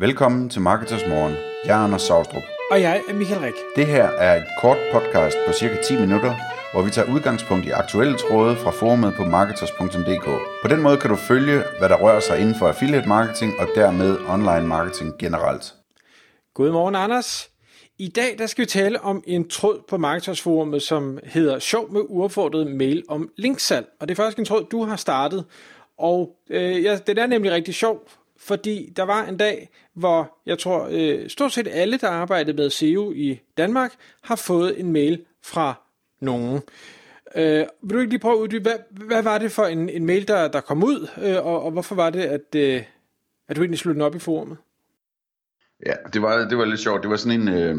Velkommen til Marketers Morgen. Jeg er Anders Saustrup. Og jeg er Michael Rik. Det her er et kort podcast på cirka 10 minutter, hvor vi tager udgangspunkt i aktuelle tråde fra forumet på marketers.dk. På den måde kan du følge, hvad der rører sig inden for affiliate marketing og dermed online marketing generelt. Godmorgen, Anders. I dag der skal vi tale om en tråd på Marketers som hedder Sjov med uopfordret mail om linksalg. Og det er faktisk en tråd, du har startet. Og øh, ja, den er nemlig rigtig sjov, fordi der var en dag, hvor jeg tror øh, stort set alle, der arbejdede med SEO i Danmark, har fået en mail fra nogen. Øh, vil du ikke lige prøve at uddybe, hvad, hvad var det for en, en mail, der, der kom ud, øh, og, og hvorfor var det, at, øh, at du egentlig sluttede den op i forumet? Ja, det var, det var lidt sjovt. Det var sådan en, øh,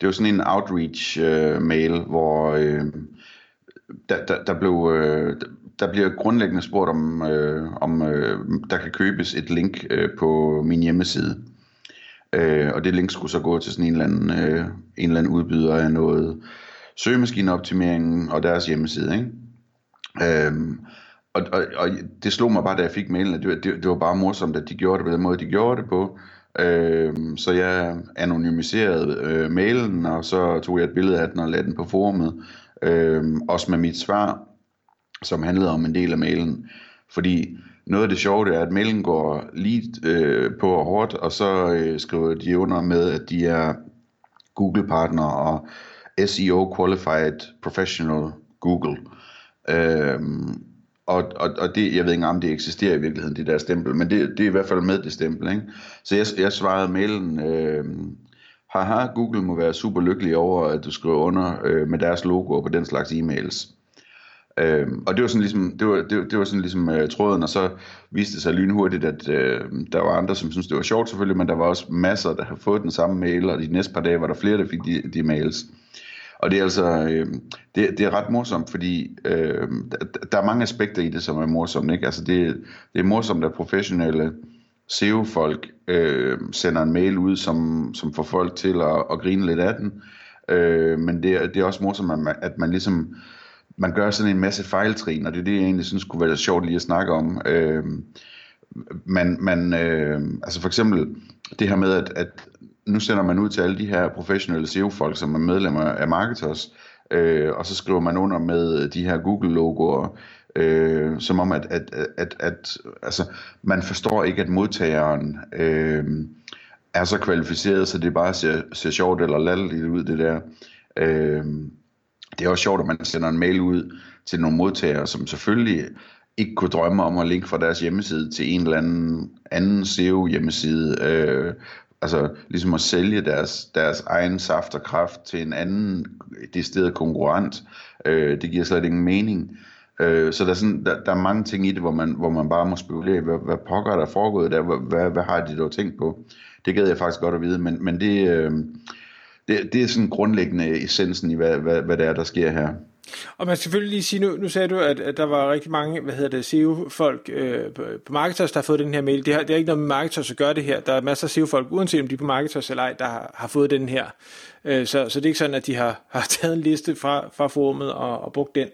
det var sådan en outreach øh, mail, hvor øh, der, der, der blev øh, der bliver grundlæggende spurgt om, øh, om øh, der kan købes et link øh, på min hjemmeside. Øh, og det link skulle så gå til sådan en eller anden, øh, en eller anden udbyder af noget søgemaskineoptimering og deres hjemmeside. Ikke? Øh, og, og, og det slog mig bare, da jeg fik mailen, at det, det, det var bare morsomt, at de gjorde det på den måde, de gjorde det på. Øh, så jeg anonymiserede øh, mailen, og så tog jeg et billede af den og lagde den på forumet. Øh, også med mit svar som handlede om en del af mailen. Fordi noget af det sjove det er, at mailen går lige øh, på og hårdt, og så øh, skriver de under med, at de er Google-partner og SEO Qualified Professional Google. Øhm, og, og, og det, jeg ved ikke om det eksisterer i virkeligheden, det der stempel, men det, det er i hvert fald med det stempel. Ikke? Så jeg, jeg svarede mailen, øh, haha, Google må være super lykkelig over, at du skriver under øh, med deres logo på den slags e-mails. Øh, og det var sådan ligesom, det var, det, det var sådan ligesom øh, tråden, og så viste det sig lynhurtigt, at øh, der var andre, som syntes, det var sjovt selvfølgelig, men der var også masser, der havde fået den samme mail, og de næste par dage var der flere, der fik de, de mails. Og det er altså, øh, det, det er ret morsomt, fordi øh, der, der er mange aspekter i det, som er morsomt. Ikke? Altså det, det er morsomt, at professionelle SEO-folk øh, sender en mail ud, som, som får folk til at, at grine lidt af den. Øh, men det, det er også morsomt, at man, at man ligesom man gør sådan en masse fejltrin, og det er det, jeg egentlig synes kunne være sjovt lige at snakke om. Øh, man, man, øh, altså for eksempel det her med, at, at nu sender man ud til alle de her professionelle SEO-folk, som er medlemmer af Marketers, øh, og så skriver man under med de her Google-logoer, øh, som om, at, at, at, at altså, man forstår ikke, at modtageren øh, er så kvalificeret, så det bare ser, ser sjovt eller latterligt ud, det der. Øh, det er også sjovt, at man sender en mail ud til nogle modtagere, som selvfølgelig ikke kunne drømme om at linke fra deres hjemmeside til en eller anden, anden SEO hjemmeside. Øh, altså ligesom at sælge deres, deres egen saft og kraft til en anden decideret konkurrent. Øh, det giver slet ingen mening. Øh, så der er, sådan, der, der er mange ting i det, hvor man, hvor man bare må spekulere, hvad, hvad pokker der er foregået der, hvad, hvad, hvad har de dog tænkt på? Det gad jeg faktisk godt at vide, men, men det, øh, det, det er sådan grundlæggende essensen i, hvad, hvad, hvad det er, der sker her. Og man skal selvfølgelig lige sige, nu, nu sagde du, at, at der var rigtig mange, hvad hedder det, SEO-folk øh, på, på Marketers, der har fået den her mail. Det har, det har ikke noget med Marketers at gøre det her. Der er masser af SEO-folk, uanset om de er på Marketers eller ej, der har, har fået den her. Øh, så, så det er ikke sådan, at de har, har taget en liste fra, fra forumet og, og brugt den.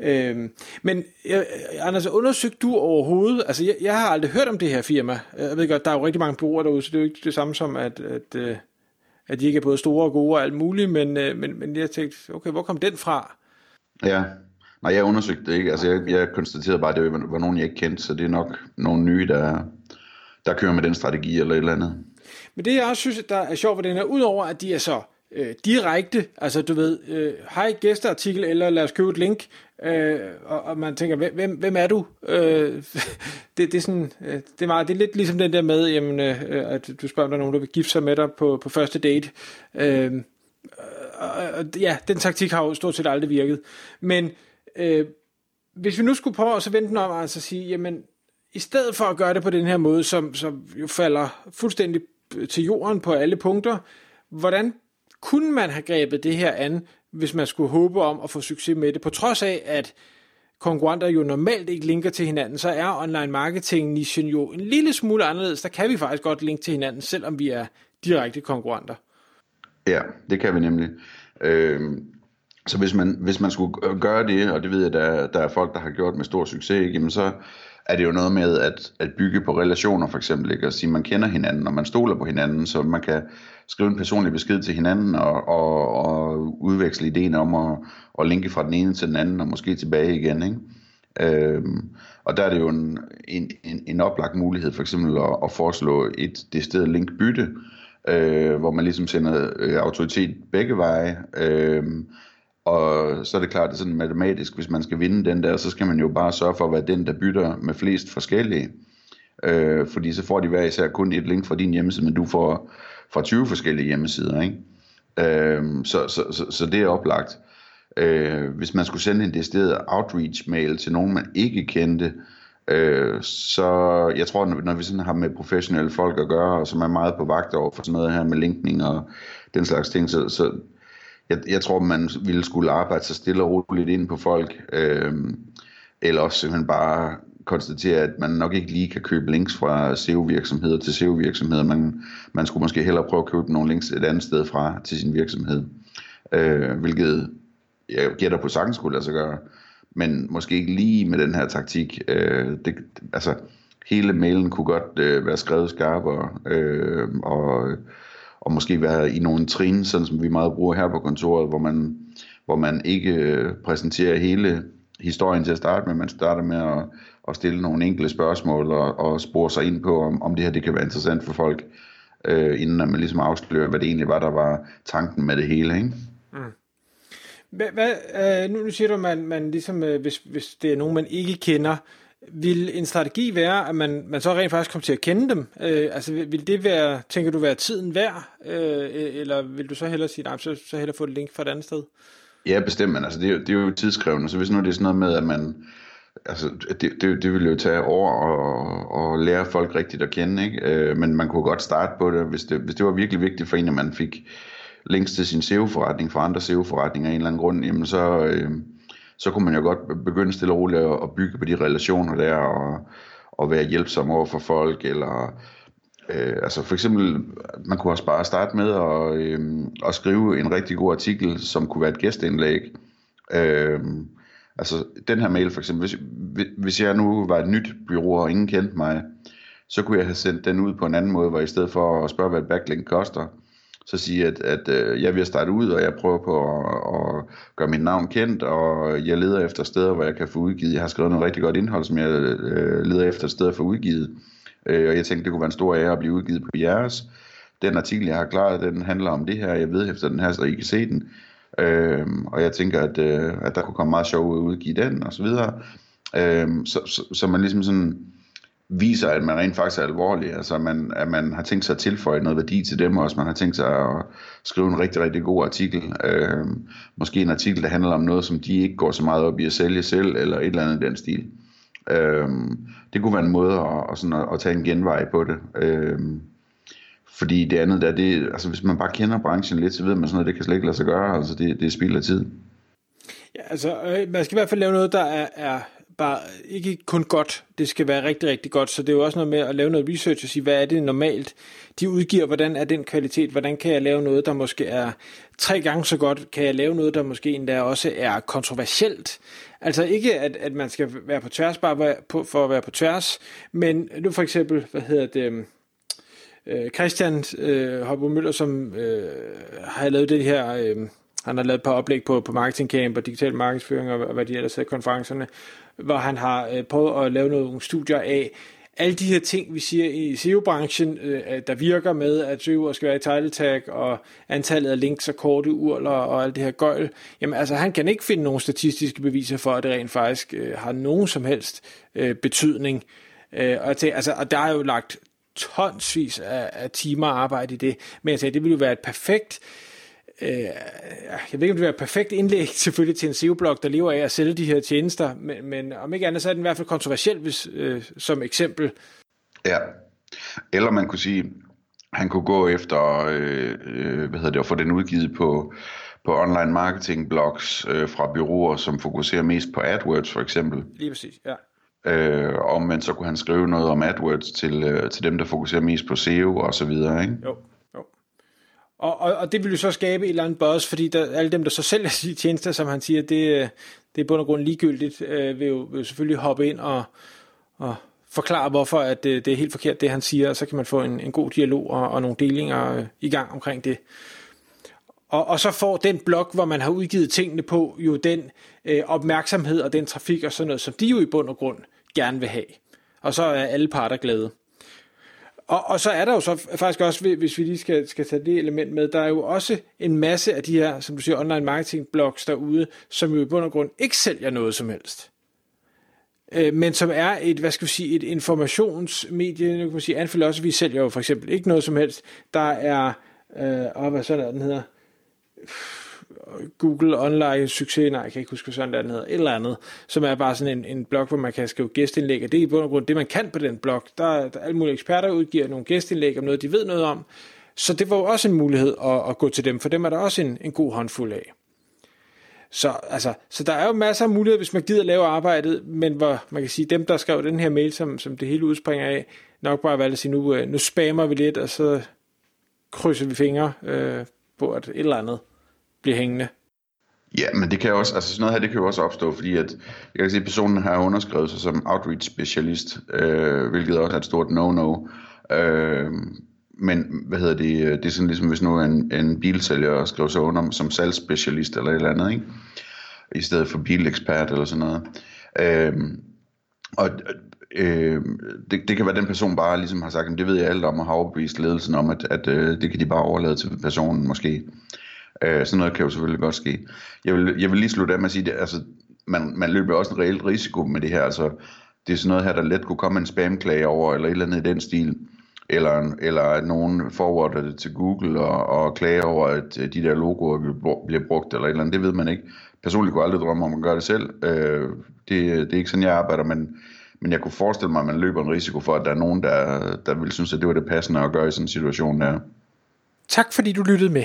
Øh, men øh, Anders, undersøgte du overhovedet, altså jeg, jeg har aldrig hørt om det her firma. Jeg ved godt, der er jo rigtig mange brugere derude, så det er jo ikke det samme som, at, at øh, at de ikke er både store og gode og alt muligt, men, øh, men, men jeg tænkte, okay, hvor kom den fra? Ja, nej, jeg undersøgte det ikke. Altså, jeg, jeg konstaterede bare, at det var, var nogen, jeg ikke kendte, så det er nok nogle nye, der, der kører med den strategi eller et eller andet. Men det, jeg også synes, der er sjovt ved den her, udover at de er så øh, direkte, altså du ved, øh, hej gæsteartikel, eller lad os købe et link, øh, og, og man tænker, hvem, hvem er du? Øh, det, det, er sådan, øh, det, er meget, det er lidt ligesom den der med, jamen, øh, at du spørger, om der er nogen, der vil gifte sig med dig på, på første date. Øh, og, og, ja, den taktik har jo stort set aldrig virket. Men øh, hvis vi nu skulle prøve at så vente den om, altså sige, jamen, i stedet for at gøre det på den her måde, som, som jo falder fuldstændig til jorden på alle punkter, hvordan kunne man have grebet det her an, hvis man skulle håbe om at få succes med det? På trods af, at konkurrenter jo normalt ikke linker til hinanden, så er online marketing nichen jo en lille smule anderledes. Der kan vi faktisk godt linke til hinanden, selvom vi er direkte konkurrenter. Ja, det kan vi nemlig. Øh, så hvis man, hvis man skulle gøre det, og det ved jeg, der, der er folk, der har gjort med stor succes, ikke, jamen så, er det jo noget med at, at bygge på relationer for eksempel, ikke? at sige, man kender hinanden, og man stoler på hinanden, så man kan skrive en personlig besked til hinanden og, og, og udveksle ideen om at, at linke fra den ene til den anden og måske tilbage igen. Ikke? Øhm, og der er det jo en, en, en, en oplagt mulighed for eksempel at, at foreslå et det sted link bytte, øh, hvor man ligesom sender øh, autoritet begge veje. Øh, og så er det klart, at det er sådan matematisk, hvis man skal vinde den der, så skal man jo bare sørge for at være den, der bytter med flest forskellige. Øh, fordi så får de hver især kun et link fra din hjemmeside, men du får fra 20 forskellige hjemmesider. Ikke? Øh, så, så, så, så det er oplagt. Øh, hvis man skulle sende en decideret outreach-mail til nogen, man ikke kendte, øh, så jeg tror, når, vi sådan har med professionelle folk at gøre, og som er meget på vagt over for sådan noget her med linkning og den slags ting, så, så jeg, jeg tror, man ville skulle arbejde sig stille og roligt ind på folk, øh, eller også simpelthen bare konstatere, at man nok ikke lige kan købe links fra SEO-virksomheder til SEO-virksomheder. Man, man skulle måske hellere prøve at købe nogle links et andet sted fra til sin virksomhed. Øh, hvilket jeg gætter på sagtens skulle lade sig gøre, men måske ikke lige med den her taktik. Øh, det, altså, hele mailen kunne godt øh, være skrevet skarpere, øh, og, og måske være i nogle trin, sådan som vi meget bruger her på kontoret, hvor man, hvor man ikke øh, præsenterer hele historien til at starte med, man starter med at, at stille nogle enkelte spørgsmål og, og spore sig ind på, om, om det her det kan være interessant for folk, øh, inden man ligesom afslører, hvad det egentlig var, der var tanken med det hele. Ikke? Mm. Hvad, hvad, øh, nu, nu siger du, at man, man ligesom, øh, hvis, hvis det er nogen, man ikke kender, vil en strategi være, at man, man så rent faktisk kommer til at kende dem? Øh, altså vil, vil det være, tænker du, være tiden værd? Øh, eller vil du så hellere sige, nej, så, så hellere få et link fra et andet sted? Ja, bestemt, men altså, det, er, det er jo tidskrævende, så hvis nu det er sådan noget med, at man, altså, det, det, det ville jo tage år og, og lære folk rigtigt at kende, ikke? Øh, men man kunne godt starte på det, hvis det, hvis det var virkelig vigtigt for en, at man fik links til sin SEO-forretning fra andre SEO-forretninger af en eller anden grund, jamen så, øh, så kunne man jo godt begynde stille og roligt at bygge på de relationer der, og, og være hjælpsom over for folk, eller øh, altså for eksempel, man kunne også bare starte med at, øh, at skrive en rigtig god artikel, som kunne være et gæsteindlæg. Øh, altså den her mail for eksempel, hvis, hvis jeg nu var et nyt bureau, og ingen kendte mig, så kunne jeg have sendt den ud på en anden måde, hvor i stedet for at spørge, hvad et backlink koster, så sige, at, at øh, jeg vil starte ud, og jeg prøver på at, at gøre mit navn kendt, og jeg leder efter steder, hvor jeg kan få udgivet. Jeg har skrevet noget rigtig godt indhold, som jeg øh, leder efter steder for udgivet, øh, og jeg tænkte, det kunne være en stor ære at blive udgivet på jeres. Den artikel, jeg har klaret, den handler om det her, jeg ved efter den her, så I kan se den. Øh, og jeg tænker, at, øh, at der kunne komme meget sjov ud at udgive den, og så videre. Øh, så, så, så man ligesom sådan viser, at man rent faktisk er alvorlig, altså man, at man har tænkt sig at tilføje noget værdi til dem, også man har tænkt sig at skrive en rigtig, rigtig god artikel. Øh, måske en artikel, der handler om noget, som de ikke går så meget op i at sælge selv, eller et eller andet i den stil. Øh, det kunne være en måde at, at, sådan at, at tage en genvej på det. Øh, fordi det andet der, det, altså hvis man bare kender branchen lidt, så ved man sådan noget, det kan slet ikke lade sig gøre, altså det, det er spild af tid. Ja, altså øh, man skal i hvert fald lave noget, der er, er bare ikke kun godt, det skal være rigtig, rigtig godt, så det er jo også noget med at lave noget research og sige, hvad er det normalt, de udgiver, hvordan er den kvalitet, hvordan kan jeg lave noget, der måske er tre gange så godt, kan jeg lave noget, der måske endda også er kontroversielt, altså ikke, at, at man skal være på tværs, bare på, for at være på tværs, men nu for eksempel, hvad hedder det, øhm, øh, Christian øh, Hoppo Møller, som øh, har lavet det her, øh, han har lavet et par oplæg på, på Marketing Camp og digital markedsføring og, og hvad de ellers er konferencerne, hvor han har øh, prøvet at lave nogle studier af alle de her ting, vi siger i SEO-branchen, øh, der virker med, at søgeord skal være i title tag, og antallet af links og korte urler og alt det her gøjl, jamen altså han kan ikke finde nogen statistiske beviser for, at det rent faktisk øh, har nogen som helst øh, betydning. Øh, og, til, altså, og der er jo lagt tonsvis af, af timer arbejde i det, men jeg tænker, det ville jo være et perfekt øh, jeg ved ikke, om det er et perfekt indlæg selvfølgelig til en SEO-blog, der lever af at sælge de her tjenester, men, men om ikke andet, så er den i hvert fald kontroversiel hvis, øh, som eksempel. Ja, eller man kunne sige, han kunne gå efter, øh, øh, hvad hedder det, at få den udgivet på, på online marketing blogs øh, fra byråer, som fokuserer mest på AdWords for eksempel. Lige præcis, ja. Øh, og man så kunne han skrive noget om AdWords til, øh, til dem, der fokuserer mest på SEO og så videre, ikke? Jo. Og, og, og det vil jo så skabe et eller andet buzz, fordi der, alle dem, der så sælger de tjenester, som han siger, det, øh, det er bund og grund ligegyldigt, øh, vil, jo, vil jo selvfølgelig hoppe ind og, og forklare, hvorfor at det, det er helt forkert, det han siger, og så kan man få en, en god dialog og, og nogle delinger øh, i gang omkring det. Og, og så får den blog, hvor man har udgivet tingene på, jo den øh, opmærksomhed og den trafik og sådan noget, som de jo i bund og grund gerne vil have. Og så er alle parter glade. Og, og så er der jo så faktisk også, hvis vi lige skal, skal tage det element med, der er jo også en masse af de her, som du siger, online marketing blogs derude, som jo i bund og grund ikke sælger noget som helst. Øh, men som er et, hvad skal vi sige, et informationsmedie, nu kan man sige, Anfield også, vi sælger jo for eksempel ikke noget som helst. Der er, øh, og hvad sådan er den hedder, Google Online Succes, nej, jeg kan ikke huske, hvad sådan der den hedder, et eller andet, som er bare sådan en, en blog, hvor man kan skrive gæstindlæg, og det er i bund og grund det, man kan på den blog. Der, der er alle mulige eksperter udgiver nogle gæstindlæg om noget, de ved noget om, så det var jo også en mulighed at, at gå til dem, for dem er der også en, en god håndfuld af. Så, altså, så der er jo masser af muligheder, hvis man gider lave arbejdet, men hvor man kan sige, dem der skrev den her mail, som, som det hele udspringer af, nok bare valgte at sige, nu, øh, nu spammer vi lidt, og så krydser vi fingre øh, på, at et eller andet bliver hængende. Ja, men det kan også, altså sådan noget her, det kan jo også opstå, fordi at, jeg kan se, at personen har underskrevet sig som outreach specialist, øh, hvilket også er et stort no-no. Øh, men hvad hedder det, øh, det er sådan ligesom, hvis nu en, en bilsælger skriver sig under som salgsspecialist eller et eller andet, ikke? I stedet for bilekspert eller sådan noget. Øh, og øh, det, det kan være, at den person bare ligesom har sagt, at det ved jeg alt om, og har overbevist ledelsen om, at, at øh, det kan de bare overlade til personen måske. Øh, sådan noget kan jo selvfølgelig godt ske. Jeg vil, jeg vil lige slutte af med at sige, at altså, man, man løber også en reel risiko med det her. Altså, det er sådan noget her, der let kunne komme en spamklage over, eller et eller andet i den stil. Eller, eller at nogen forwarder det til Google og, og klager over, at de der logoer bliver brugt, eller et eller andet. Det ved man ikke. Personligt kunne jeg aldrig drømme om at gøre det selv. Øh, det, det er ikke sådan, jeg arbejder, men, men jeg kunne forestille mig, at man løber en risiko for, at der er nogen, der, der vil synes, at det var det passende at gøre i sådan en situation der. Tak fordi du lyttede med.